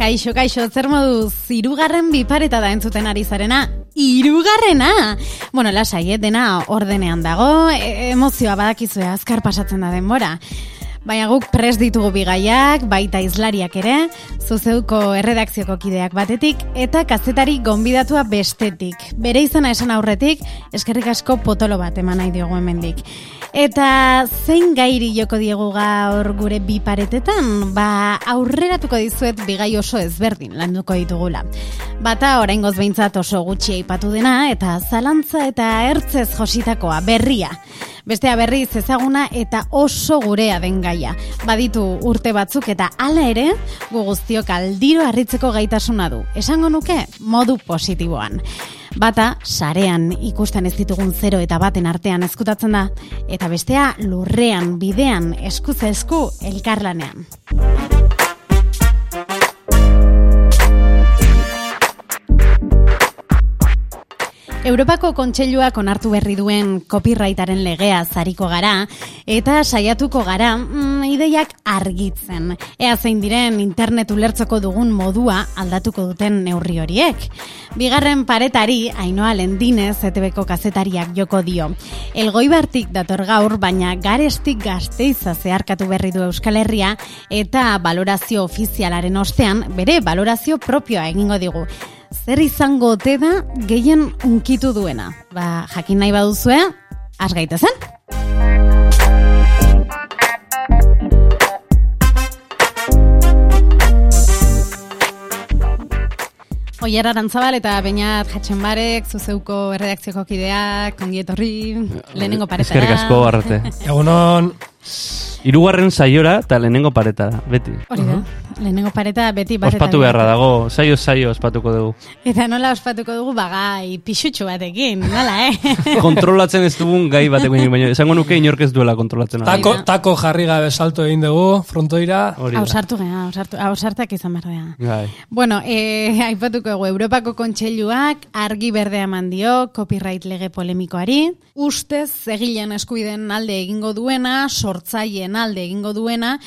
Kaixo, kaixo, zer modu, zirugarren bipareta da entzuten ari zarena. Irugarrena! Bueno, lasai, eh, dena ordenean dago, e emozioa badakizue azkar pasatzen da denbora. Baina guk pres ditugu bigaiak, baita izlariak ere, zuzeuko erredakzioko kideak batetik, eta kazetari gonbidatua bestetik. Bere izena esan aurretik, eskerrik asko potolo bat eman nahi diogu hemendik. Eta zein gairi joko diegu gaur gure bi paretetan, ba aurreratuko dizuet bigai oso ezberdin landuko ditugula. Bata oraingoz behintzat oso gutxi aipatu dena eta zalantza eta ertzez jositakoa berria. Bestea berriz ezaguna eta oso gurea den gaia. Baditu urte batzuk eta hala ere, gu guztiok aldiro harritzeko gaitasuna du. Esango nuke modu positiboan. Bata, sarean ikusten ez ditugun zero eta baten artean eskutatzen da, eta bestea lurrean, bidean, eskuze esku elkarlanean. Europako kontseiluak onartu berri duen copyrightaren legea zariko gara eta saiatuko gara mm, ideiak argitzen. Ea zein diren internet ulertzeko dugun modua aldatuko duten neurri horiek. Bigarren paretari, Ainoa Lendinez ETBko kazetariak joko dio. Elgoibartik dator gaur, baina garestik gazteiza zeharkatu berri du Euskal Herria eta balorazio ofizialaren ostean bere balorazio propioa egingo digu zer izango ote da gehien unkitu duena. Ba, jakin nahi baduzue, has gaitezen. Oier Arantzabal eta Beñat Jatxenbarek, zuzeuko erredakzioko kideak, kongietorri, lehenengo paretara. Eskerrik asko, Arrate. Egunon... Irugarren saiora eta lehenengo pareta da, beti. Hori da, lehenengo pareta beti batetan. Ospatu beharra dago, saio saio ospatuko dugu. Eta nola ospatuko dugu bagai pixutxu batekin, nola, eh? Kontrolatzen ez dugun gai batekin, baina esango nuke inork ez duela kontrolatzen. Tako, tako jarri gabe salto egin dugu, frontoira. Hausartu gea, hausartak izan behar Gai. Bueno, eh, aipatuko dugu, Europako kontseiluak argi berdea mandio, copyright lege polemikoari, ustez egilean eskubiden alde egingo duena, sortzaien alde egingo duena,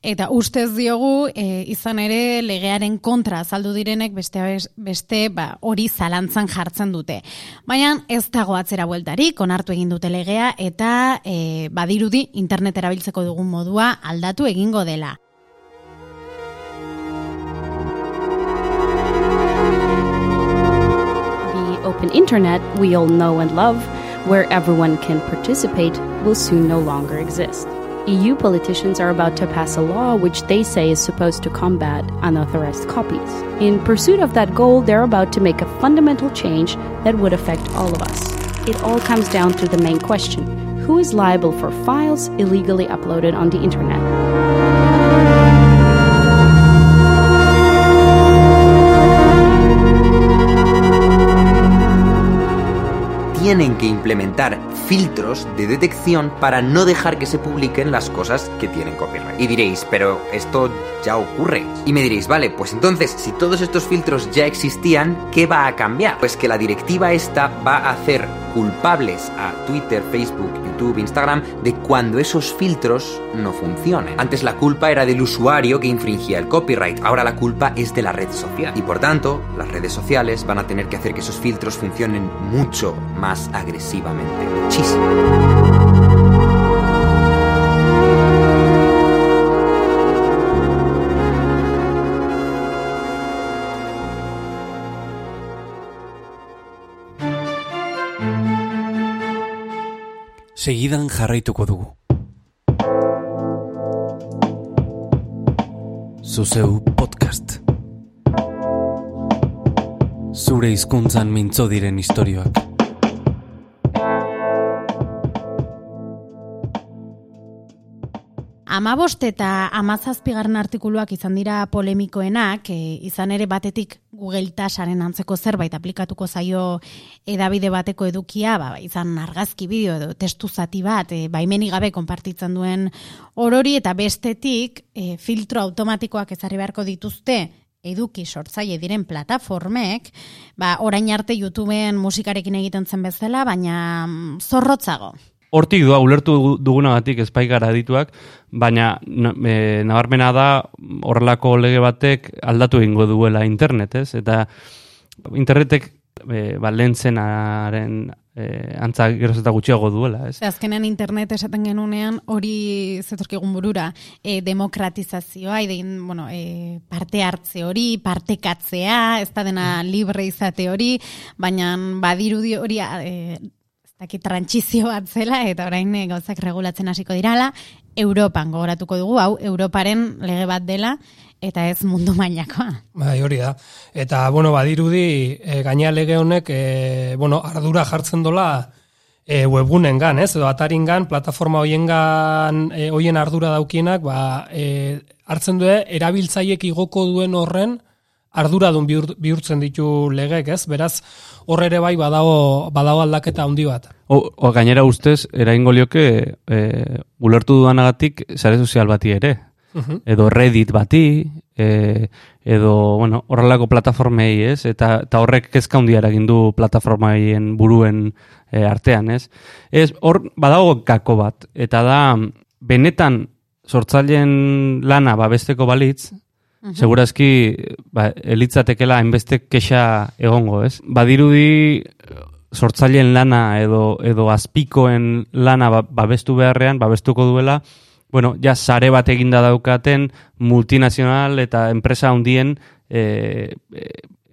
eta ustez diogu e, izan ere legearen kontra azaldu direnek beste beste ba hori zalantzan jartzen dute. Baina ez dago atzera bueltarik onartu egin dute legea eta e, badirudi internet erabiltzeko dugun modua aldatu egingo dela. The open internet we all know and love where everyone can participate will soon no longer exist. EU politicians are about to pass a law which they say is supposed to combat unauthorized copies. In pursuit of that goal, they're about to make a fundamental change that would affect all of us. It all comes down to the main question who is liable for files illegally uploaded on the internet? Tienen que implementar filtros de detección para no dejar que se publiquen las cosas que tienen copyright. Y diréis, pero esto ya ocurre. Y me diréis, vale, pues entonces, si todos estos filtros ya existían, ¿qué va a cambiar? Pues que la directiva esta va a hacer culpables a Twitter, Facebook, YouTube, Instagram de cuando esos filtros no funcionen. Antes la culpa era del usuario que infringía el copyright, ahora la culpa es de la red social. Y por tanto, las redes sociales van a tener que hacer que esos filtros funcionen mucho más agresivamente. Muchísimo. Segidan jarraituko dugu. Zuzeu podcast. Zure hizkuntzan mintzo diren istorioak. Amabost eta amazazpigarren artikuluak izan dira polemikoenak, e, izan ere batetik Google Tasaren antzeko zerbait aplikatuko zaio edabide bateko edukia, ba, izan argazki bideo edo testu zati bat, e, baimeni gabe konpartitzen duen orori eta bestetik e, filtro automatikoak ezarri beharko dituzte eduki sortzaile diren plataformek, ba, orain arte YouTubeen musikarekin egiten zen bezala, baina mm, zorrotzago. Hortik doa ulertu dugunagatik espaikara dituak, baina na- e, nabarmena da horrelako lege batek aldatu egingo duela internet, ez? Eta internetek e, ba, lentzenaren e, antza geroz eta gutxiago duela, ez? Azkenean internet esaten genunean hori zetorkigun burura e, demokratizazioa, idein, bueno, e, parte hartze hori, partekatzea, ez da dena libre izate hori, baina badirudi hori e, ez dakit trantsizio bat zela, eta orain e, gauzak regulatzen hasiko dirala, Europan gogoratuko dugu, hau, Europaren lege bat dela, eta ez mundu mailakoa. Bai, hori da. Eta, bueno, badirudi, e, gaina lege honek, e, bueno, ardura jartzen dola e, webgunen gan, ez? Edo atarin gan, plataforma hoiengan, e, hoien ardura daukienak, ba, e, hartzen du erabiltzaiek igoko duen horren arduradun bihur, bihurtzen ditu legek, ez? Beraz, hor ere bai badago, badago aldaketa handi bat. O, o gainera ustez, eraingo lioke e, ulertu dudanagatik sare sozial bati ere. Mhm. Edo Reddit bati, e, edo, bueno, horrelako plataformei, ez? Eta, eta horrek kezka handia eragin du plataformaien buruen e, artean, ez? Ez, hor, badago gako bat, eta da, benetan sortzaileen lana babesteko balitz, Segurazki, ba, elitzatekela hainbeste kexa egongo, ez? Badirudi sortzaileen lana edo edo azpikoen lana ba- babestu beharrean, babestuko duela, bueno, ja sare bat eginda daukaten multinazional eta enpresa handien e, e,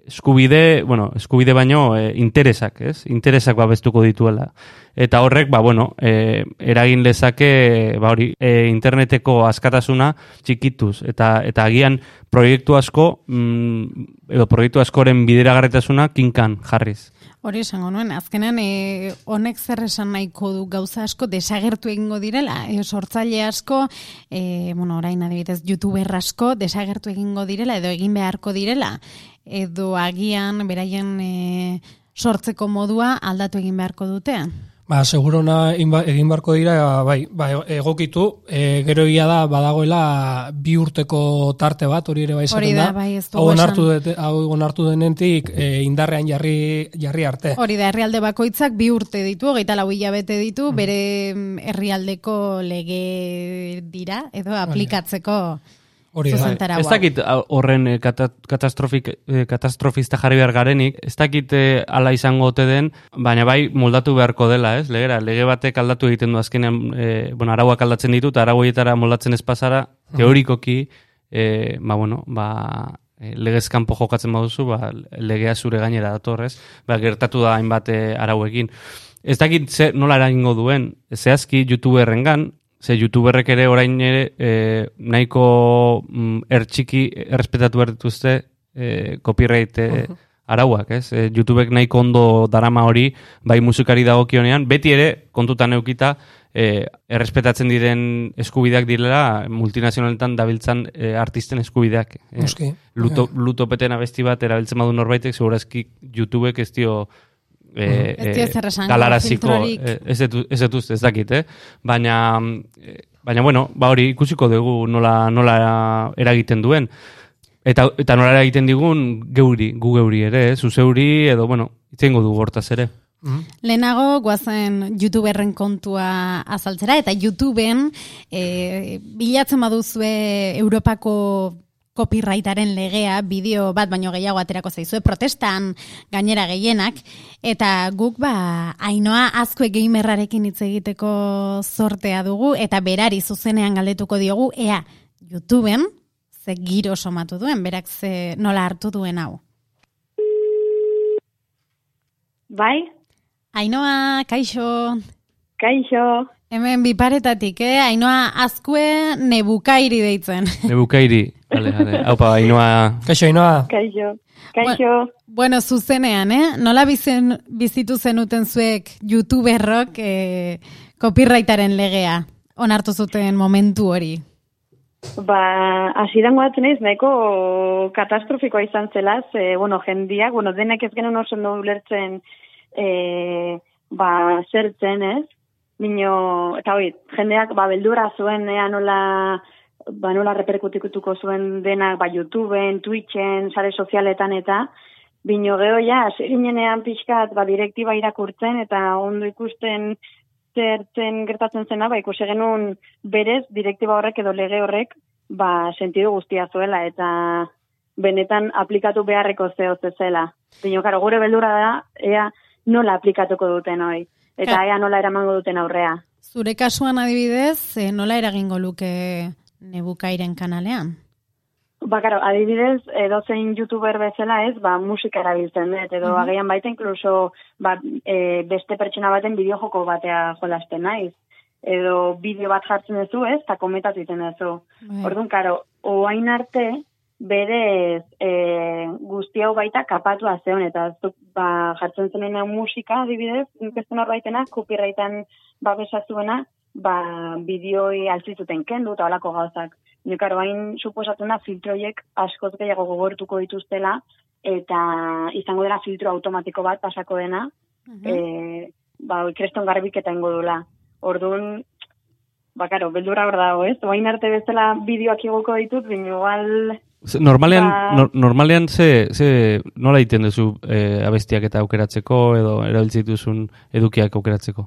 eskubide, bueno, eskubide baino e, interesak, ez? Interesak babestuko dituela. Eta horrek, ba, bueno, e, eragin lezake, ba, hori, e, interneteko askatasuna txikituz. Eta, eta agian proiektu asko, mm, edo proiektu askoren bideragarritasuna kinkan jarriz. Hori esango nuen, azkenean e, honek zer esan nahiko du gauza asko desagertu egingo direla, e, sortzaile asko, e, bueno, orain adibidez, youtuber asko desagertu egingo direla edo egin beharko direla, edo agian beraien e, sortzeko modua aldatu egin beharko dute. Ba, segurona egin ba- barko dira, bai, ba, egokitu, e, gero egia da badagoela bi urteko tarte bat, hori ere bai esaten da, bai, ez hau onartu, dete, hau onartu denentik e, indarrean jarri, jarri arte. Hori da, herrialde bakoitzak bi urte ditu, hogeita lau hilabete ditu, bere mm, herrialdeko lege dira, edo aplikatzeko Hori da. zuzentarau Ez dakit horren eh, kata, katastrofik, eh, katastrofista jarri behar garenik, ez dakit eh, ala izango ote den, baina bai moldatu beharko dela, ez? Legera, lege batek aldatu egiten du azkenean, bueno, arauak aldatzen ditu, eta arauietara moldatzen ez pasara, teorikoki, eh, ba, bueno, ba, legez kanpo jokatzen baduzu, ba, legea zure gainera dator, ez? Ba, gertatu da hainbat arauekin. Ez dakit ze, nola eragingo duen, zehazki youtuberrengan, ze youtuberrek ere orain ere e, nahiko mm, ertxiki errespetatu behar dituzte e, copyright e, arauak, ez? E, YouTubek nahiko ondo darama hori, bai musikari dagokionean, beti ere kontutan eukita e, errespetatzen diren eskubideak direla multinazionaletan dabiltzan e, artisten eskubideak. E, Noski. luto, lutopeten abesti bat erabiltzen badu norbaitek, segurazki YouTubek ez dio e, esango, galaraziko, filtrorik. e, ez dut, ez dut ez dakit, eh? Baina, eh, baina bueno, ba hori ikusiko dugu nola, nola eragiten duen. Eta, eta nola eragiten digun geuri, gu geuri ere, eh? zuzeuri, edo, bueno, itzengo dugu hortaz ere. Lehenago, guazen youtuberren kontua azaltzera, eta YouTubeen e, bilatzen baduzue Europako copyrightaren legea, bideo bat baino gehiago aterako zaizue, protestan gainera gehienak, eta guk ba, ainoa azkue gamerrarekin hitz egiteko zortea dugu, eta berari zuzenean galdetuko diogu, ea, YouTubeen, ze giro somatu duen, berak ze nola hartu duen hau. Bai, Ainoa, kaixo, kaixo. Hemen biparetatik, eh? Ainoa azkue nebukairi deitzen. Nebukairi, ale, ale, haupa, inoa, Kaixo, inoa, Kaixo. Kaixo. bueno, zuzenean, eh? Nola bizen, bizitu zenuten zuek youtuberrok eh, copyrightaren legea? Onartu zuten momentu hori. Ba, asidan guatzen ez, nahiko katastrofikoa izan zela, ze, bueno, jendiak, bueno, denek ez genuen oso ondo ulertzen, e, ba, zertzen, ez? Bino, eta hoi, jendeak, ba, beldura zuen, ea nola, ba, nola reperkutikutuko zuen denak, ba, YouTubeen, Twitchen, sare sozialetan eta, bino geho ja, hasi ginenean pixkat, ba, direktiba irakurtzen, eta ondo ikusten, zertzen gertatzen zena, ba, ikusi genuen berez, direktiba horrek edo lege horrek, ba, sentidu guztia zuela, eta benetan aplikatu beharreko zeo zela. Bino, karo, gure beldura da, ea nola aplikatuko duten hoi, eta ea nola eramango duten aurrea. Zure kasuan adibidez, eh, nola eragingo luke nebukairen kanalean? Ba, karo, adibidez, edozein youtuber bezala ez, ba, musika erabiltzen dut, edo agian baita inkluso ba, e, beste pertsona baten bideojoko batea jolasten naiz. Edo bideo bat jartzen duzu ez, eta komentatu egiten duzu. Bai. Orduan, karo, oain arte, berez e, guzti hau baita kapatua zeon, eta zuk ba, jartzen zenena musika, adibidez, inkesten horbaitena, copyrightan babesa zuena, ba, bideoi altzituten kendu eta olako gauzak. Nik karo, hain suposatzen da filtroiek askoz gehiago gogortuko dituztela, eta izango dela filtro automatiko bat pasako dena, e, ba, kreston garbiketa ingo dula. Orduan, ba, karo, beldurra hor dago, ez? Oain arte bezala bideoak igoko ditut, baina igual Normalean, Ba- nor- normalean ze, ze nola egiten duzu eh, abestiak eta aukeratzeko edo erabiltzen dituzun edukiak aukeratzeko?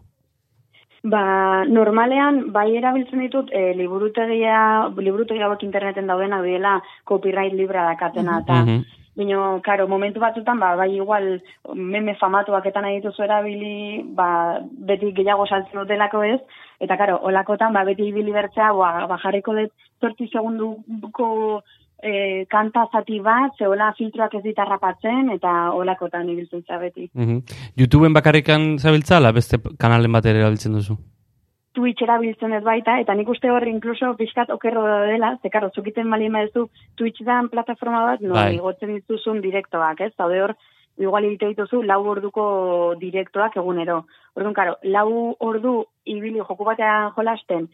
Ba, normalean, bai erabiltzen ditut, e, liburutegia, liburutegia hauek interneten daudena diela copyright libra dakatena, eta Mhm. Bino, karo, momentu batzutan, ba, bai igual, meme famatuak eta nahi dituzu erabili, ba, beti gehiago saltzen dutelako ez, eta karo, olakotan, ba, beti ibili bertzea, ba, ba jarriko dut segunduko e, kanta zati bat, zeola filtroak ez ditarrapatzen, eta olakotan ibiltzen za beti. Mhm. YouTubeen bakarrikan zabiltzala beste kanalen bat ere erabiltzen duzu? Twitch erabiltzen ez baita, eta nik uste horri inkluso pixkat okerro dela, ze karo, zukiten malin badezu, Twitch da plataforma bat, no, Bai. igotzen dituzun direktoak, ez? Zaude hor, igual egite dituzu lau orduko direktoak egunero. Orduan, karo, lau ordu ibili joku batean jolasten,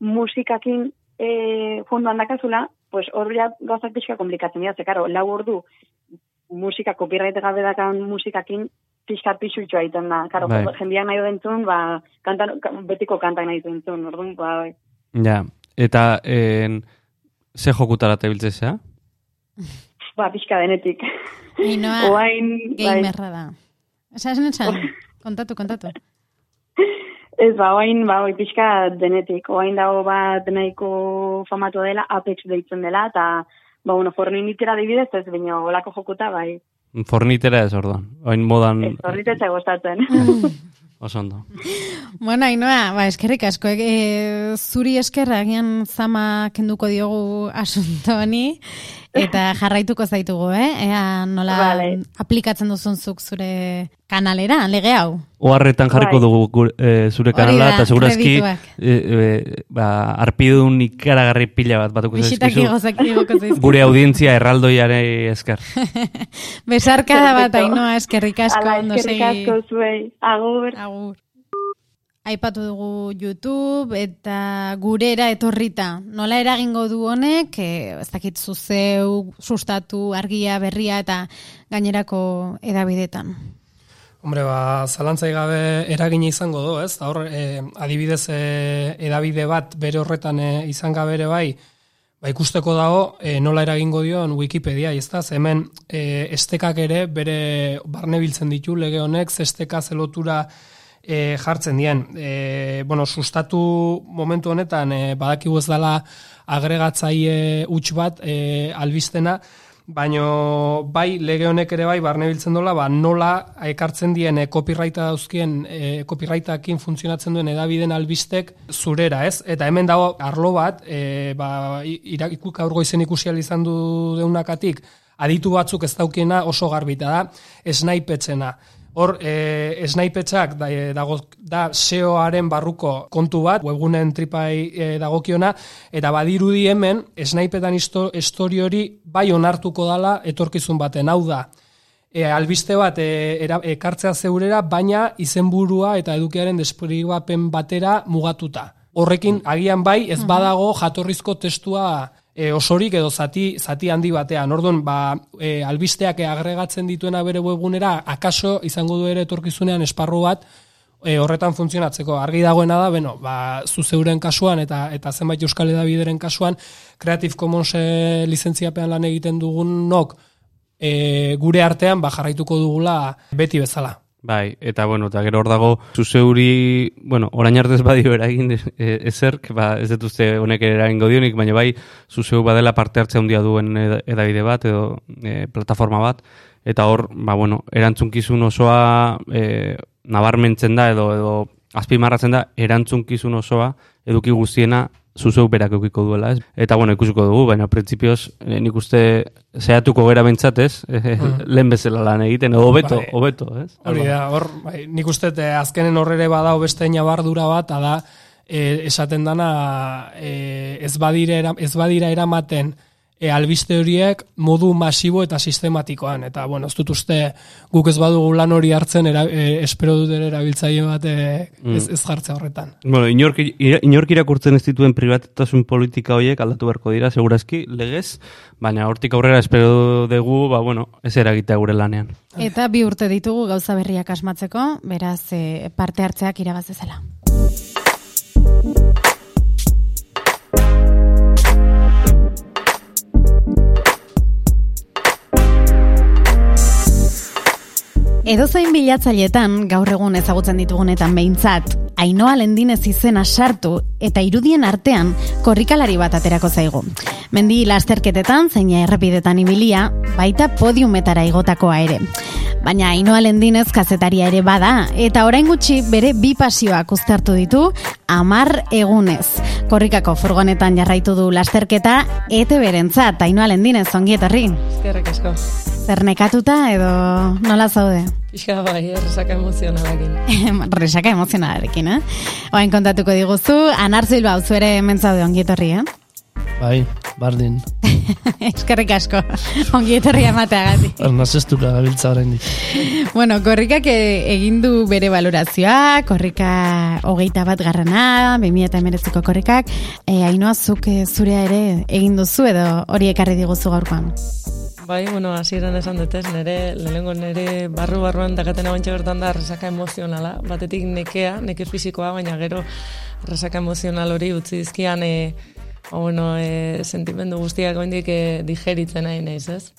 musikakin e, fondo handakazula, pues hor ja gauzak pixka komplikatzen dira, ze karo, lau ordu musika, copyright gabe dakan musikakin pixka pixutxoa egiten da. Karo, Bai. jendeak nahi du entzun, ba, kantan, ka- betiko kantak nahi du entzun, orduan, ba, bai. Ja, eta en, ze jokutara tebiltzea? ba, pixka denetik. Ainoa, Oain, bai, gamerra da. Esan, esan, kontatu, kontatu. ez ba, oain, ba, oi, pixka denetik. Oain dago bat nahiko famatu dela, Apex deitzen dela, eta, ba, bueno, forninitera dibidez, ez baina olako jokuta, bai, Fornitera ez orduan. Oin modan ez horritetza gostatzen. oso ondo. Bueno, Ainoa, ba, eskerrik asko, e, zuri eskerra agian zama kenduko diogu asunto honi, eta jarraituko zaitugu, eh? Ea nola Vale. aplikatzen duzun zuk zure kanalera, lege hau. Oharretan jarriko Bai. dugu gure, eh, zure kanala, eta segurazki e, e, ba, arpidun ikaragarri pila bat batuko zaizkizu. Gure audientzia erraldoiare esker. Besarkada bat. Ainoa, eskerrik asko, Ala, eskerrik asko zuei, agur. Agur. Aipatu dugu YouTube eta gurera etorrita. Nola eragingo du honek, e, ez dakit zuzeu, sustatu, argia, berria eta gainerako edabidetan. Hombre, ba, zalantzai gabe eragina izango du, ez? Hor, e, adibidez, e, edabide bat bere horretan e, izan gabe ere bai, ba, ikusteko dago e, nola eragingo dion Wikipedia, ez da? Hemen e, estekak ere bere barne biltzen ditu lege honek, ze esteka zelotura e, jartzen dien. E, bueno, sustatu momentu honetan e, badakigu ez dela agregatzaile huts bat e, albistena, Baino bai lege honek ere bai barne biltzen dola, ba, nola ekartzen dien e, copyrighta dauzkien e, copyrightakin funtzionatzen duen edabiden albistek zurera, ez? Eta hemen dago arlo bat, e, ba, irakuk aurgo izen ikusi ahal izan du deunakatik, aditu batzuk ez daukiena oso garbita da, esnaipetzena. Hor, e, esnaipetxak da, e, dago, da SEOaren barruko kontu bat, webgunen tripai e, dagokiona, eta badirudi hemen, esnaipetan histo, histori hori bai onartuko dala etorkizun baten, hau da, e, albiste bat e, era, ekartzea zeurera, baina izenburua eta edukiaren desplegapen batera mugatuta. Horrekin, agian bai, ez badago jatorrizko testua e, osorik edo zati, zati handi batean. Orduan, ba, e, albisteak agregatzen dituena bere webgunera, akaso izango du ere etorkizunean esparru bat, e, horretan funtzionatzeko. Argi dagoena da, beno, ba, zu zeuren kasuan eta eta zenbait Euskal Edabideren kasuan, Creative Commons e, lizentziapean lan egiten dugunok e, gure artean ba, jarraituko dugula beti bezala. Bai, eta bueno, eta gero hor dago zuzeuri, bueno, orain arte ez badio eragin e, ezerk, ba, ez dut uste honek eragingo dionik, baina bai, zuzeu badela parte hartzea handia duen eda- edabide bat edo e, plataforma bat, eta hor, ba, bueno, erantzunkizun osoa e, nabarmentzen da edo edo azpimarratzen da erantzunkizun osoa eduki guztiena zuzeu berak eukiko duela, ez? Eta, bueno, ikusiko dugu, baina printzipioz eh, nik uste zehatuko gera bentsatez, eh, lehen bezala lan egiten, edo hobeto, Bai. hobeto, ez? Hori da, hor, bai, nik uste eh, azkenen horrere badao beste nabardura bat, da e, esaten dana e, ez, badire, era- ez badira eramaten e, albiste horiek modu masibo eta sistematikoan. Eta, bueno, ez dut uste guk ez badugu lan hori hartzen, era, e, espero dut ere erabiltzaile bat e, ez, ez jartzea horretan. Bueno, inork, inork irakurtzen ez dituen privatetasun politika horiek aldatu beharko dira, segurazki, legez, baina hortik aurrera espero dugu, ba, bueno, ez eragitea gure lanean. Eta bi urte ditugu gauza berriak asmatzeko, beraz e, parte hartzeak irabazezela. Edozein bilatzailetan gaur egun ezagutzen ditugunetan behintzat, Ainoa lendinez izena sartu eta irudien artean korrikalari bat aterako zaigu. Mendi lasterketetan, zeina errepidetan ibilia, baita podiumetara igotakoa ere. Baina Ainoa lendinez kazetaria ere bada, eta orain gutxi bere bi pasioak uztartu ditu, amar egunez. Korrikako furgonetan jarraitu du lasterketa, ete berentzat, Ainoa lendinez, ongietorri. Eskerrik asko. Zer nekatuta edo nola zaude? Pixka bai, erresaka emozionalakin. Resaka emozionalarekin, eh? Oain kontatuko diguzu, Anar Silva hau ere hemen zaude ongietorri, eh? Bai, bardin. Eskerrik asko, ongietorri emateagatik. Arnazestuka gabiltza oraindik. bueno, korrikak e- egin du bere valorazioa, korrika hogeita bat garrana, 2008ko korrikak, e, hainoa zuk e, zurea ere egin duzu edo hori ekarri diguzu gaurkoan. Bai, bueno, hasieran esan dutez, nire, lehenengo nire barru-barruan dakatena bantxe bertan da resaka emozionala. Batetik nekea, neke fisikoa, baina gero resaka emozional hori utzi dizkian, e, ba, bueno, e, sentimendu guztiak oindik e, digeritzen nahi naiz, ez?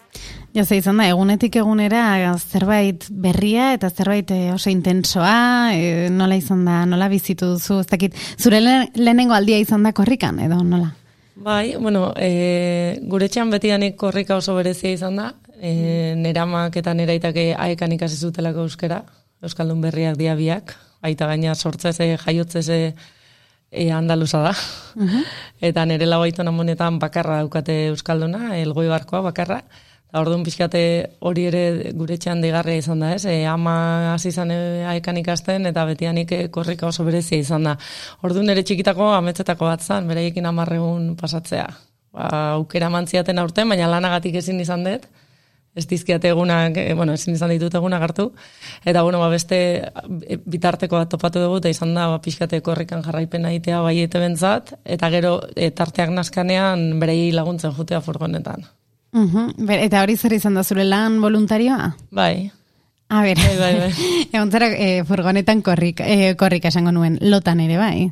Ja, ze izan da, egunetik egunera zerbait berria eta zerbait e, oso intensoa, e, nola izan da, nola bizitu duzu, ez dakit, zure le- lehenengo aldia izan da korrikan, edo nola? Bai, bueno, e, gure txan betidanik korrika oso berezia izan da, e, neramak eta neraitak aekan ikasi zutelako euskera, Euskaldun berriak diabiak, aita gaina sortzez, jaiotzez e, andaluza da. eta nire lau aitona monetan bakarra daukate Euskalduna, elgoi barkoa bakarra, Eta orduan pixkate hori ere gure txan digarria izan da, ez? E, ama hasi izan e, aekan ikasten eta betianik e, korrika oso berezia izan da. Orduan ere txikitako ametzetako bat zan, beraiekin amarregun pasatzea. Ba, aukera mantziaten aurten, baina lanagatik ezin izan dut. Ez dizkiate egunak, e, bueno, ezin izan ditut egunak hartu. Eta, bueno, ba, beste e, bitarteko bat topatu dugu, eta izan da, ba, pixkate korrikan jarraipena egitea baiete bentzat, eta gero e, tarteak naskanean berei laguntzen jutea furgonetan. Uhum, eta hori zer izan da zure lan voluntarioa? Bai, A ber, Bai, bai, bai. egon zara e, furgonetan korrika, e, korrika esango nuen, lotan ere bai.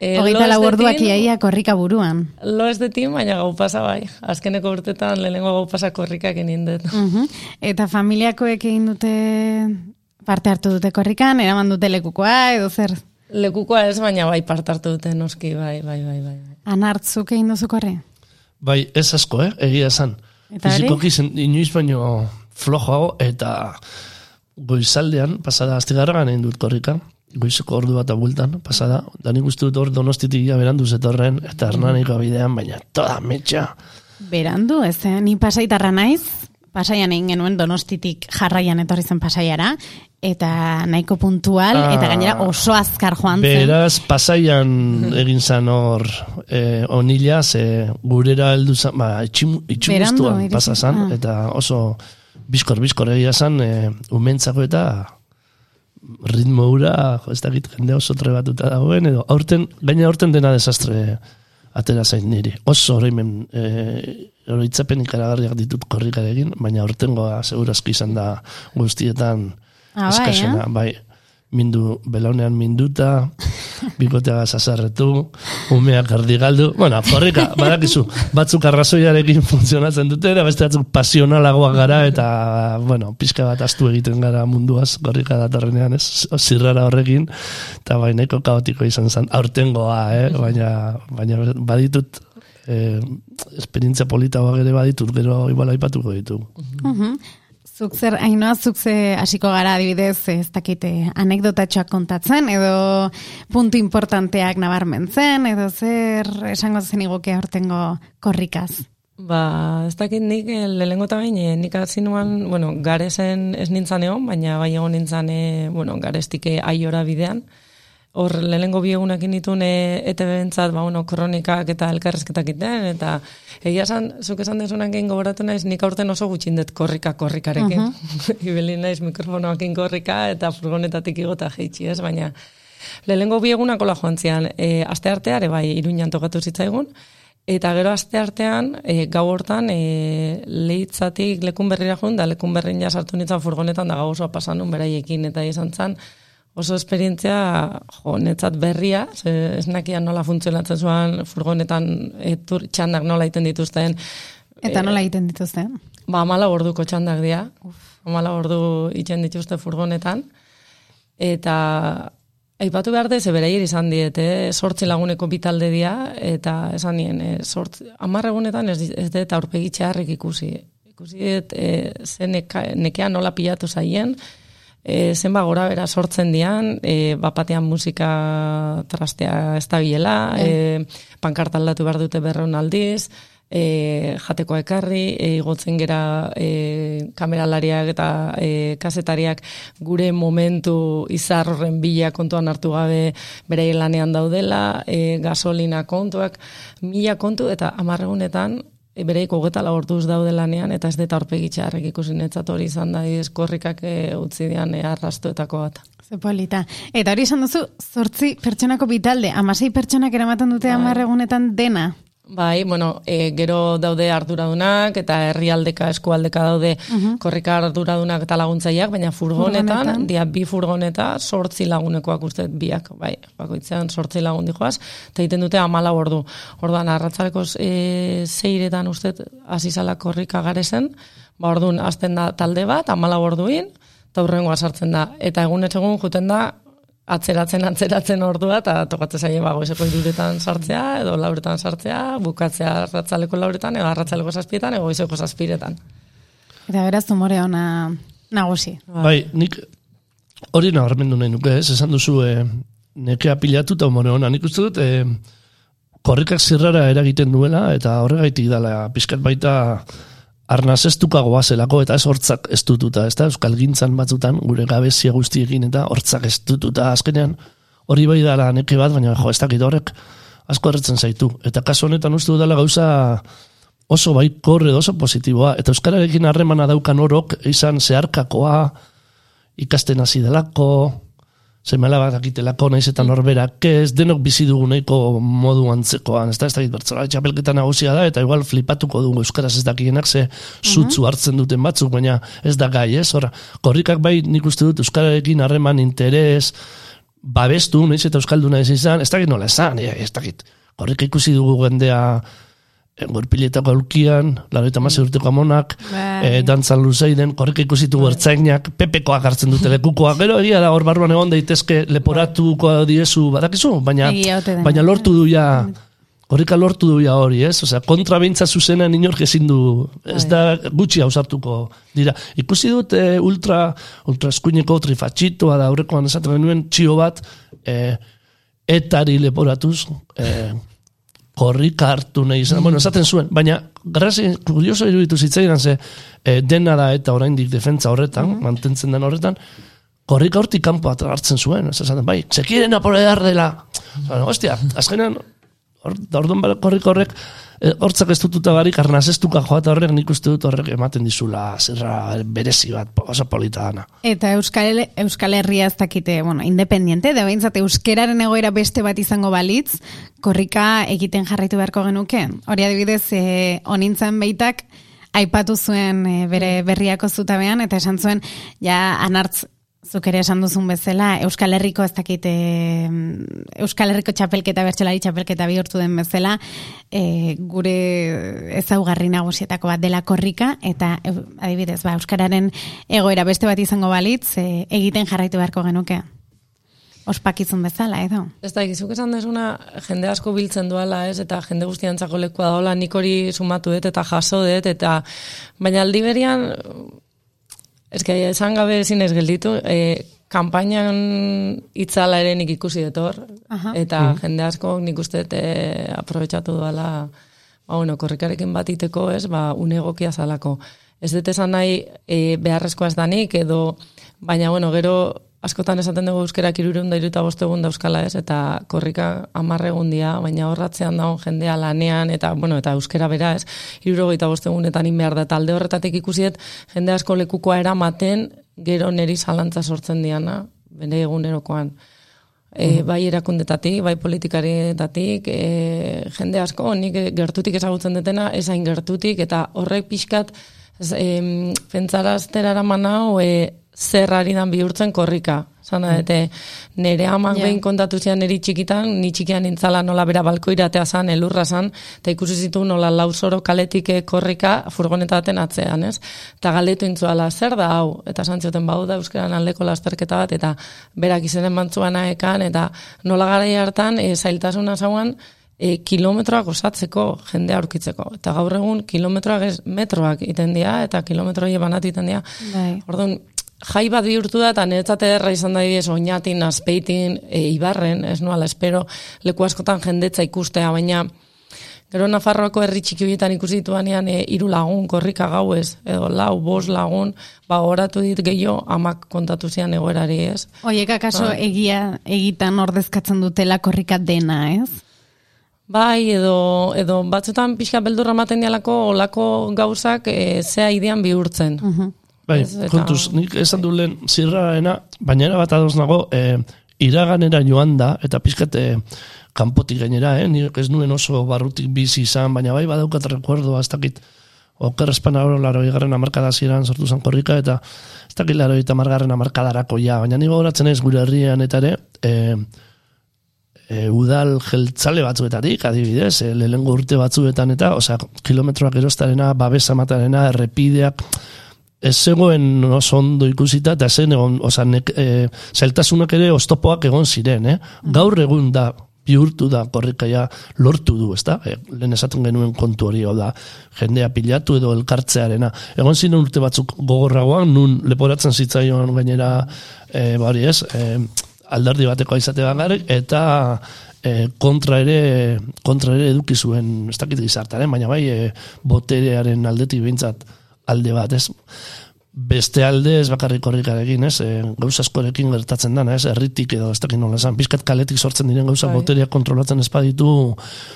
Hogeita lo lau ez orduak detin- iaia korrika buruan. Lo ez detin, baina gau pasa bai. Azkeneko urtetan lehenengo gau pasa korrikak egin dut. Uhum. Eta familiakoek egin dute parte hartu dute korrikan, eraman dute lekukoa, edo zer? Lekukoa ez, baina bai part hartu dute noski, bai, bai, bai, bai. Anartzuk egin duzu korre? Bai, ez asko, eh? Egia esan. Eta? Fizikoki zen- inoiz baino flojoago eta goizaldean, pasada astigarragan egin dut korrika, goizeko ordu bat abultan, pasada, da nik uste dut hor donostitik ja berandu zetorren, eta hernaniko bidean, baina toda metxa. Berandu, ez, eh? ni pasaitarra naiz, pasaian egin genuen donostitik jarraian etorri zen pasaiara, eta nahiko puntual, Ah. eta gainera oso azkar joan zen. Beraz, pasaian egin zan hor eh, onila, ze gurera heldu zan, ba, itximu- Berandu, itximuztuan iritsi- pasa zan, ah. eta oso bizkor, bizkor egia zan, eh, umentzako eta ritmo hura, jo, ez dakit jende oso trebatuta dagoen, edo aurten, gaina aurten dena desastre atera zain niri. Oso horreimen e, oroitzapen ikaragarriak ditut korrikarekin, baina aurtengoa segurazki izan da guztietan Ah, bai, eskasena, bai, mindu, belaunean minduta, bikotea sasarretu, umeak erdi galdu. Bueno, korrika, badakizu, batzuk arrazoiarekin funtzionatzen dute, eta beste batzuk pasionalagoak gara, eta, bueno, pixka bat astu egiten gara munduaz, korrika datorrenean, ez, zirrara horrekin, eta bai, nahiko kaotiko izan zen, aurtengoa, eh? baina, baina baditut, eh, esperientzia politagoak ere baditut, gero igual aipatuko ditu. Mhm. Zuk zer, hainoa, zuk ze hasiko gara adibidez, ez dakite, anekdotatxoak kontatzen, edo puntu importanteak nabarmentzen, edo zer esango zen iguke hortengo korrikaz. Ba, ez dakit nik eh, lehengo eta bain, eh, nik hasi nuan, bueno, garezen ez nintzen egon, baina bai egon nintzen, eh, bueno, garestike aiora bidean, hor lehenengo bi egunak initun e, ETV bentzat, ba, bueno, kronikak eta elkarrezketak iten, eta egia esan, zuk esan desunak egin goberatu naiz, nik aurten oso gutxindet korrika korrikarekin. Uh -huh. Ibeli naiz mikrofonoakin korrika eta furgonetatik igota jeitsi ez, baina lehenengo bi egunak ola joan zian, e, aste arteare, bai, iruñan tokatu zitzaigun, Eta gero aste artean, e, gau hortan, e, lehitzatik lekun berrira joan, da lekun berrin ja sartu nintzen furgonetan, da gau osoa pasan beraiekin, eta izan zen, oso esperientzia jo, netzat berria, ze esnakia nola funtzionatzen zuen furgonetan etur, txandak nola egiten dituzten. Eta nola egiten dituzten? Ba, amala orduko txandak dira. Amala ordu itzen dituzte furgonetan. Eta aipatu behar de, zebera izan diete, sortzi laguneko bitalde dia, eta esan nien, e, sortzi, egunetan ez, ez dut aurpegi txarrik ikusi. Ikusi dut, e, ze nekean nola pilatu zaien, e, zenba gora bera sortzen dian, e, bapatean musika trastea ez da biela, e, pankart aldatu behar dute berreun aldiz, e, jateko ekarri, e, igotzen gera e, kameralariak eta e, kasetariak gure momentu izarren bila kontuan hartu gabe bere lanean daudela, e, gasolina kontuak, mila kontu eta amarregunetan e, bereiko geta orduz daude lanean, eta ez deta horpegitxarrek ikusi netzat hori izan da, korrikak e, utzi dian e, arrastuetako bat. Zepolita. Eta hori izan duzu, zortzi pertsonako bitalde, amasei pertsonak eramaten dute bai. amarregunetan dena. Bai, bueno, e, gero daude arduradunak eta herrialdeka eskualdeka daude uh korrika arduradunak eta laguntzaileak, baina furgonetan, furgonetan, dia bi furgoneta sortzi lagunekoak uste biak, bai, bakoitzean sortzi lagun dijoaz, eta egiten dute amala ordu. Orduan, arratzareko e, zeiretan uste azizala korrika garezen, ba orduan, azten da talde bat, amala orduin, eta hurrengoa sartzen da. Eta egun egun juten da, atzeratzen atzeratzen ordua eta tokatzen zaie ba goizeko iruretan sartzea edo lauretan sartzea, bukatzea arratzaleko lauretan edo arratzaleko zazpietan edo goizeko zazpiretan. Eta beraz tumore ona nagusi. Bai, nik hori nabarmendu nahi nuke, ez? Esan duzu e, nekea pilatu eta umore ona. Nik uste dut, e, korrikak zirrara eragiten duela eta horregaitik dala pizkat baita arnaz ez zelako eta ez hortzak ez dututa, ez da, euskal gintzan batzutan, gure gabezia guztiekin eta hortzak ez dututa, azkenean hori bai dala neke bat, baina jo, ez dakit horrek asko erretzen zaitu. Eta kaso honetan uste dudala gauza oso bai korre oso positiboa, eta euskararekin harremana daukan orok, izan zeharkakoa, ikasten hasi delako, zemela bat akitelako naiz eta norberak ez, denok bizi dugu nahiko modu antzekoan, ez da, ez da, bertzora, txapelketa nagusia da, eta igual flipatuko dugu euskaraz ez dakienak ze zutzu mhm. hartzen duten batzuk, baina ez da gai, ez, ora, korrikak bai nik uste dut euskararekin harreman interes, babestu, naiz eta euskalduna ez izan, ez dakit nola esan, ez dakit, korrik ikusi dugu gendea, gorpiletako aulkian, laro eta mazio urteko amonak, e, dantzan luzeiden, korrek ikusitu gertzainak, pepekoak hartzen dute lekukoa, gero egia da hor barruan egon daitezke leporatuko diezu, badakizu, baina, baina lortu du ja, korrika lortu du ja hori, ez? Osea, kontra bintza zuzena inork ezin du, ez da gutxi hausartuko dira. Ikusi dut e, ultra, ultra eskuineko trifatxitoa da aurrekoan esaten genuen txio bat, e, etari leporatuz, e, korrika hartu nahi izan, bueno, esaten zuen, baina grazi, kurioso iruditu zitzaidan ze e, dena da eta oraindik defentza horretan, mm mantentzen den horretan, korrika hortik kanpo hartzen zuen, ez esaten, bai, sekiren apolear dela, bueno, hostia, azkenean, orduan korrika horrek, Eh, hortzak ez dututa barik, arnaz ez duka joata horrek, nik uste dut horrek ematen dizula zerra berezi bat, oso polita dana. Eta Euskal, Euskal Herria ez dakite, bueno, independiente, da behintzat euskeraren egoera beste bat izango balitz, korrika egiten jarraitu beharko genuke. Hori adibidez, e, onintzen beitak, aipatu zuen e, bere berriako zutabean, eta esan zuen, ja, anartz zuk ere esan duzun bezala, Euskal Herriko ez dakit, e, Euskal Herriko txapelketa, bertxelari txapelketa bihurtu den bezala, e, gure ezaugarri nagusietako bat dela korrika, eta e, adibidez, ba, Euskararen egoera beste bat izango balitz, e, egiten jarraitu beharko genuke. Ospakizun bezala, edo? Ez da, gizuk esan desuna, jende asko biltzen duela, ez, eta jende guztiantzako lekua daola, nik hori sumatu dut, eta jaso dut, eta baina aldi ez que esan gabe ezin ez gelditu, e, kampainan itzala ere nik ikusi detor, Aha. eta jende asko nik uste dut, e, aprobetsatu duela, ba, bueno, korrikarekin bat iteko, ez, ba, une egokia zalako. Ez dut esan nahi e, beharrezkoa ez danik, edo, baina, bueno, gero, askotan esaten dugu euskerak irurun da iruta bostegun da euskala ez, eta korrika amarregun dia, baina horratzean dago jendea lanean, eta, bueno, eta euskera bera ez, irurogeita bostegunetan in behar da, talde horretatik ikusiet, jende asko lekukoa eramaten, gero neri zalantza sortzen diana, bere egunerokoan. E, bai erakundetatik, bai politikarietatik, e, jende asko, nik gertutik ezagutzen detena, ezain gertutik, eta horrek pixkat, ez, em, pentsaraztera eraman hau, e, zer ari dan bihurtzen korrika. Zana, dute, nire amak Ja. behin kontatu zian niri txikitan, ni txikian nintzala nola bera balko iratea zan, elurra zan, eta ikusi zitu nola lauzoro kaletik eh, korrika furgoneta baten atzean, ez? Eta galdetu intzuala, zer da hau? Eta santzioten bau da euskeran aldeko lasterketa bat, eta berak izenen mantzuana ekan, eta nola garai hartan, e, zailtasuna zauan, e, kilometroak osatzeko jende aurkitzeko. Eta gaur egun kilometroak ez metroak iten dira, eta kilometroi banat iten dira. Bai. Orduan, jai bat bihurtu da, eta niretzat ederra izan da bidez, oinatin, azpeitin, e, ibarren, ez nuala, espero, leku askotan jendetza ikustea, baina gero Nafarroako herri txiki horietan ikusi dituanean e, hiru lagun, korrika gauez, edo lau, bos lagun, ba, oratu dit gehiago, amak kontatu zian egoerari, ez? Oiek akaso Bai. egia egitan ordezkatzen dutela korrika dena, ez? Bai, edo, edo batzutan pixka beldurra ematen dialako olako gauzak e, zea idean bihurtzen. Bai, Ez, eta- kontuz, nik esan du lehen zirraena, baina bat adoz nago, e, iraganera joan da, eta pixkat e, kanpotik gainera, eh? nik ez nuen oso barrutik bizi izan, baina bai badaukat rekuerdoa, ez dakit, oker espana oro laro igarren amarkada ziren sortu zen korrika, eta ez dakit laro eta margarren amarkadarako ja, baina nire goratzen ez gure herrian eta ere, e, e, udal jeltzale batzuetatik, adibidez, e, lehengo urte batzuetan eta, osea, kilometroak erostarena, babesa matarena, errepideak, ez zegoen oso ondo ikusita, eta zen egon, osea, nek, e, zailtasunak ere oztopoak egon ziren, eh? Gaur egun da, bihurtu da korrikaia lortu du, ezta? E, lehen esaten genuen kontu hori, da, jendea pilatu edo elkartzearena. Egon ziren urte batzuk gogorragoan, nun leporatzen zitzaion gainera, e, bari ez, e, alderdi bateko izate bakarrik, eta e, kontra ere kontra ere eduki zuen ez dakit gizartaren, baina bai e, boterearen aldetik behintzat alde bat, ez? Beste alde ez bakarrik korrikarekin, ez? E, gauza askorekin gertatzen dana, ez? Herritik edo ez dakit nola esan, bizkat kaletik sortzen diren gauza Bai. boterea kontrolatzen ez baditu,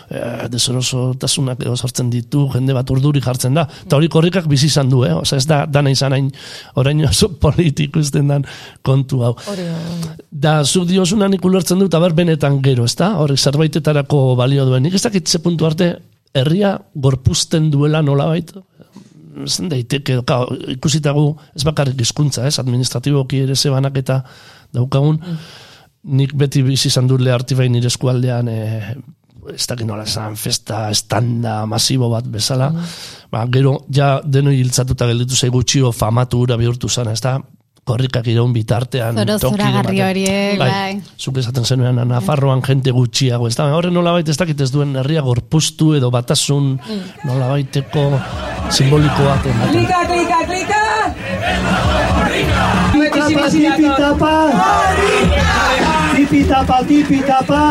e, desorosotasunak edo sortzen ditu, jende bat urduri jartzen da. Eta hori korrikak bizi izan du, eh? Osa ez da dana izan hain orain oso politiko izten dan kontu hau. Hori da. Da, zuk diosuna nik ulertzen dut, aber benetan gero, ezta? Horrek zerbaitetarako balio duen. Nik ez dakit ze puntu arte, herria gorpuzten duela nolabait, zen daiteke, ka, ikusitagu, ez bakarrik hizkuntza, ez, administratiboki ere zebanak eta daukagun, nik beti bizi izan dut leharti bain nire eskualdean, e, ez dakit nola esan, festa, estanda, masibo bat bezala, ba, gero, ja, denoi hiltzatuta gelditu zaigu txio famatu ura bihurtu zen, ez da, korrikak iraun bitartean. Zoro toki zoragarri horiek, bai. Zuk esaten zenuen, Nafarroan jente gutxiago, ez da, horren nolabait ez dakit ez duen herria gorpuztu edo batasun nolabaiteko simboliko bat ematen. Klika, klika, klika! Muchísimas Tipitapa, tipitapa, tipitapa.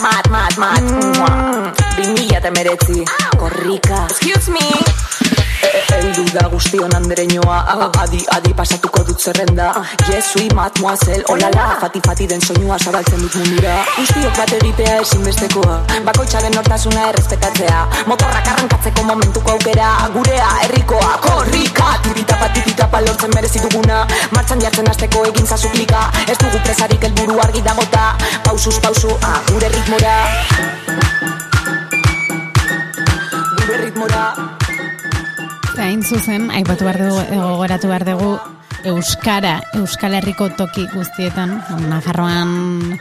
Mad, mad, mad, mad. Bi mila eta emeretzi. Korrika. Excuse me. Eldu da guztion andereñoa Adi, adi pasatuko dut zerrenda. Jesui, mademoiselle, olala. Fati, fati den soinua zabaltzen dut mundura. Guztiok bat egitea ezinbestekoa. Bakoitzaren nortasuna errespetatzea. Motorrak arrankatzeko momentuko aukera. Gurea, herrikoa, korrika. Tipitapa, tipitapa lortzen merezi duguna. Martxan jartzen hasteko egin zazuklika Ez dugu presarik helburu argi dagota Pausuz, pausu, ah, gure ritmora Gure ritmora Zain zuzen, aipatu behar dugu, gogoratu behar dugu, Euskara, Euskal Herriko toki guztietan, Nafarroan,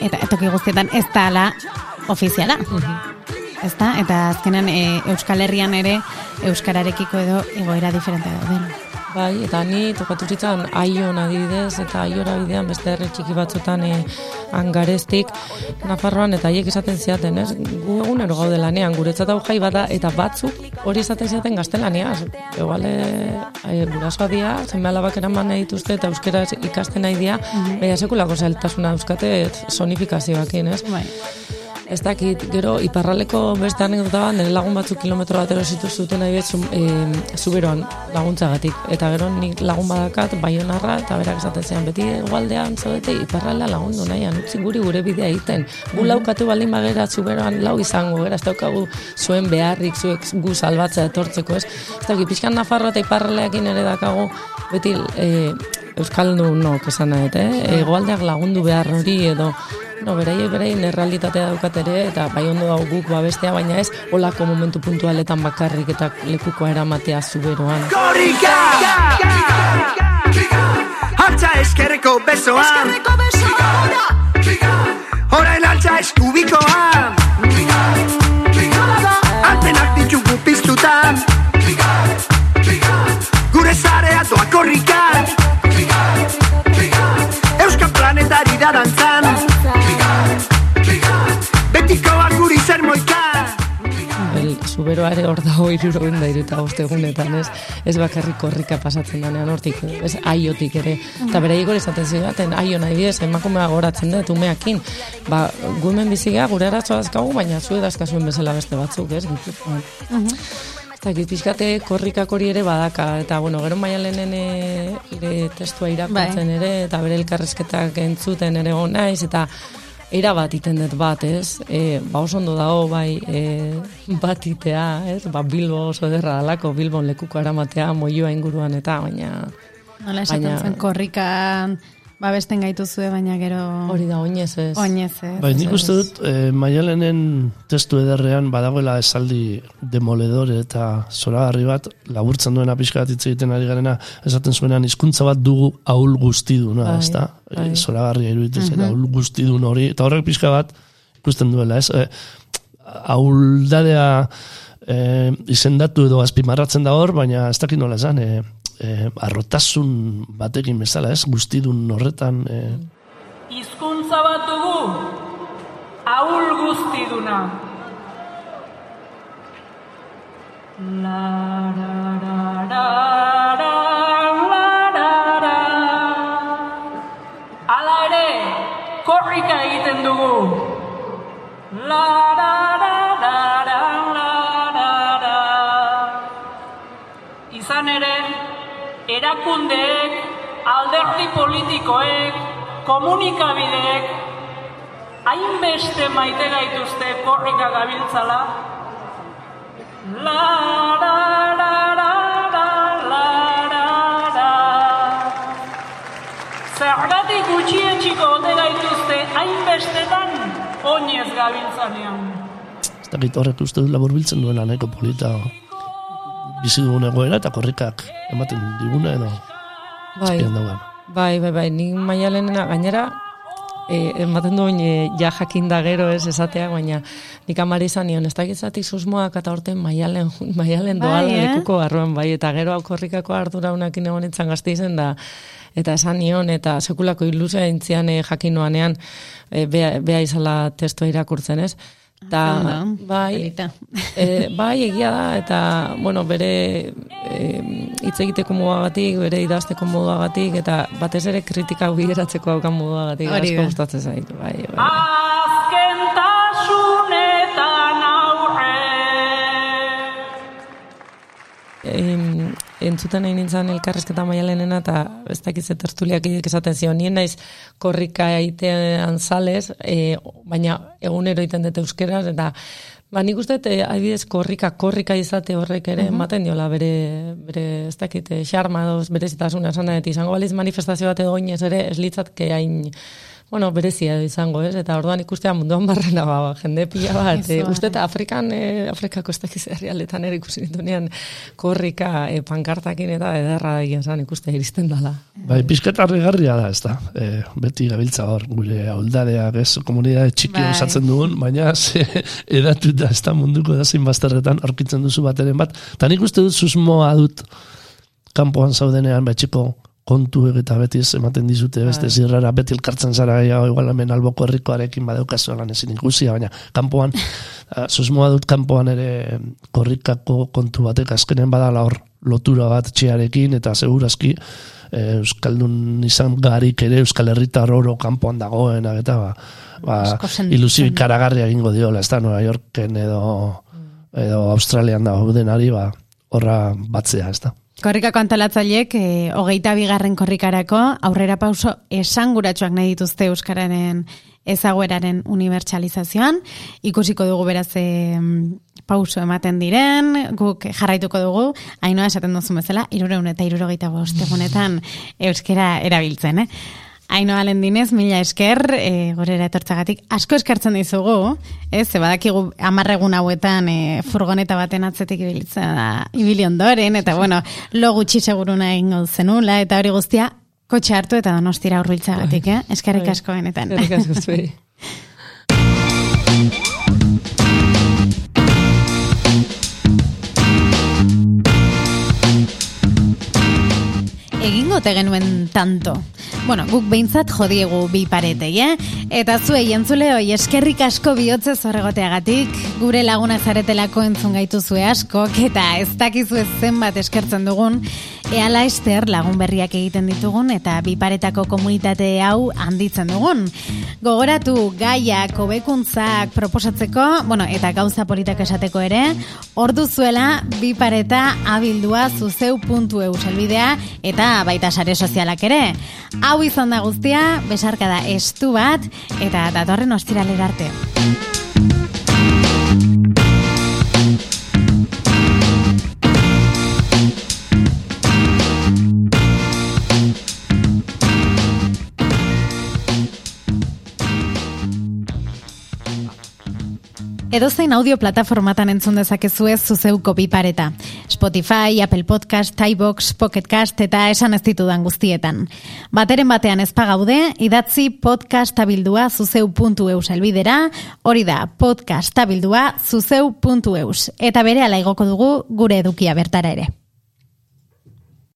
eta toki guztietan ez da ala ofiziala. Ez da, eta azkenan e, Euskal Herrian ere Euskararekiko edo egoera diferente dauden. Bai, eta ni tokatu zitzan aion adibidez, eta aiora bidean beste herri txiki batzutan e, angareztik Nafarroan, eta haiek esaten ziaten, ez? Gu egunero gaude lanean, guretzat hau jai bada, eta batzuk hori esaten ziaten gaztelania. Egoale, e, gurasoa dia, zenbe alabak eraman nahi dituzte, eta euskera ikasten nahi dia, mm -hmm. baina sekulako zailtasuna euskate sonifikazioakin, ez? Bai. Ez dakit, gero, iparraleko beste anekdota bat, nire lagun batzuk kilometro bat erositu zuten nahi betzu, e, zuberoan laguntzagatik. Eta gero nik lagun badakat, baionarra, eta berak esaten zean, beti egualdean zaudete, iparralea lagundu nahian, utzi guri gure bidea egiten. Gu laukatu baldin bagera zuberoan lau izango, gara, ez daukagu zuen beharrik, zuek gu salbatzea etortzeko, ez? Ez dakit, pixkan nafarroa eta iparraleakin ere dakago, beti e, Euskaldun no, esan nahi, eh? Egoaldeak lagundu behar hori edo no, berai, berai, errealitatea daukat ere, eta bai ondo hau guk babestea, baina ez, olako momentu puntualetan bakarrik eta lekukoa eramatea zuberoan. Korrika! Altza eskerreko besoan! Eskerreko besoan! Orain altza eskubikoan! Antenak ditugu piztutan! Gure zarea doa korrikan! El zuberoa ere hor dago irurogen da iruta egunetan, ez? Ez bakarrik korrika pasatzen danean hortik, ez aiotik ere. Eta bere igor izaten zidaten, aio nahi bidez, emakumea goratzen dut, umeakin. Ba, gumen bizigea gure aratzoa dazkagu, baina zu edazkazuen bezala beste batzuk, ez? Gipuzkoan. Eta gizpizkate korrikak hori ere badaka, eta bueno, gero maialenen ere testua irakurtzen ere, eta bere elkarrezketak entzuten ere naiz eta era bat iten dut bat, ez? E, ba oso ondo dago, bai, e, bat itea, ez? Ba, Bilbo oso ederra dalako, Bilbon lekuko aramatea, moioa inguruan eta, baina... Nola esaten zen korrikan babesten gaituzue, baina gero... Hori da, oinez ez. Oinez ez. Bai, nik uste dut, eh, maialenen testu ederrean badagoela esaldi demoledore eta zoragarri bat, laburtzen duena pixka bat hitz egiten ari garena, esaten zuenan hizkuntza bat dugu ahul guztiduna, Bai, ez da? bai. zoragarria iruditzen Mhm. zen, ahul guztidun hori, eta horrek pixka bat ikusten duela, ez? Eh, ahuldadea eh, izendatu edo azpimarratzen da hor, baina ez dakit nola esan, eh, eh, arrotasun batekin bezala, ez? Guztidun horretan... Eh, Hizkuntza bat dugu, ahul guztiduna. La, ra, la, ra, ra. Hala ere, korrika egiten dugu. La, ra, ra, erakundeek, alderdi politikoek, komunikabideek, hainbeste maite gaituzte korrika gabiltzala. La, ra, ra, ra, la, ra, ra. Zergatik gutxietxiko ote gaituzte hainbestetan oinez gabiltzanean. ez dakit horrek uste dut laburbiltzen duena nahiko polita bizi dugun egoera eta korrikak ematen diguna edo Bai, bai, bai, bai, nik maialenena gainera, e, ematen duen e, ja jakin da gero ez esatea, baina nik amari izan nion, ez dakitzatik susmoak eta orten maialen, maialen Bai, doala eh? lekuko barruan bai, eta gero aukorrikako ardura unakin egon itzan gazte izen da, eta esan nion, eta sekulako ilusia intzian e, jakin noanean, e, bea, bea izala testua irakurtzen ez, Ta, Ondo, bai, e, bai, egia da, eta, bueno, bere e, hitz egiteko modagatik, bere idazteko modagatik, eta batez ere kritika bideratzeko haukan modagatik, asko gustatzen zait, bai, bai. Entzuten nahi nintzen elkarrezketa maialenena eta ez dakiz tertuliak esaten zion, nien naiz korrika egitean zalez, e, baina egunero egiten dut euskeraz, eta Ba, nik uste, e, adibidez, korrika, korrika izate horrek ere, Mhm. ematen diola bere, bere, ez dakit, eh, xarma edo bere zitasuna izango baliz manifestazio bat edo oinez ere, ez litzatke hain bueno, berezia edo izango, ez? Eta orduan ikustea munduan barrena ba, jende pila bat. E, uste eta Afrikan, e, Afrikako ez dakiz herrialdetan ere ikusi nitunean korrika e, pankartakin eta ederra egia esan ikustea iristen dala. Bai, pizkat harrigarria da, ez da. E, beti gabiltza hor, gure auldadeak, ez, komunidade txiki Bai. osatzen dugun, baina ze edatuta ez da munduko da zein bazterretan aurkitzen duzu bateren bat. Ta nik uste dut susmoa dut kanpoan zaudenean betxiko kontu eta beti ez ematen dizute beste Bai. zirrara beti elkartzen zara ja, igual hemen alboko herrikoarekin badeukazu lan ezin ikusia, baina kanpoan ah, susmoa dut kanpoan ere korrikako kontu batek azkenen badala hor lotura bat txearekin eta segurazki eh, Euskaldun izan garik ere Euskal Herritar oro kanpoan dagoen eta ba, ba, du. ikaragarria egingo diola, ez da Nueva Yorken edo, edo Australian da denari ba, horra batzea, ez da. Korrikako antolatzaileek e, hogeita bigarren korrikarako aurrera pauso esanguratsuak nahi dituzte Euskararen ezagueraren unibertsalizazioan. Ikusiko dugu beraz e, pauso ematen diren, guk jarraituko dugu, hainoa esaten duzu bezala, irureun eta irurogeita bost egunetan euskera erabiltzen, eh? Ainoa lendinez, mila esker, e, gorera etortzagatik, asko eskertzen dizugu, ez, ze badakigu amarregun hauetan e, furgoneta baten atzetik ibiltzen da, ibili ondoren, eta bueno, lo gutxi seguruna egingo zenula, eta hori guztia, kotxe hartu eta donostira hurbiltzagatik, eh? Eskerrik Bai. asko benetan. Eskerrik asko zuei. Egingo te genuen tanto. Bueno, guk behintzat jodiegu bi paretei, eh? Eta zuei entzule hoi eskerrik asko bihotze horregoteagatik, gure laguna zaretelako entzun gaitu zue askok, eta ez dakizu ez zenbat eskertzen dugun, eala ester lagun berriak egiten ditugun, eta bi paretako komunitate hau handitzen dugun. Gogoratu gaiak, hobekuntzak proposatzeko, bueno, eta gauza politak esateko ere, ordu zuela bi pareta abildua zuzeu.eu selbidea eta baita sare sozialak ere. Hau izan da guztia, besarka da estu bat, eta datorren ostiralera arte. Edozein audio plataformatan entzun dezakezu ez zuzeuko bi pareta. Spotify, Apple Podcast, iVoox, Pocket Cast eta esan ez ditudan guztietan. Bateren batean ez pagaude, idatzi podcastabildua zuzeu.eu selbidera, hori da podcastabildua zuzeu.eus. Eta bere ala igoko dugu gure edukia bertara ere.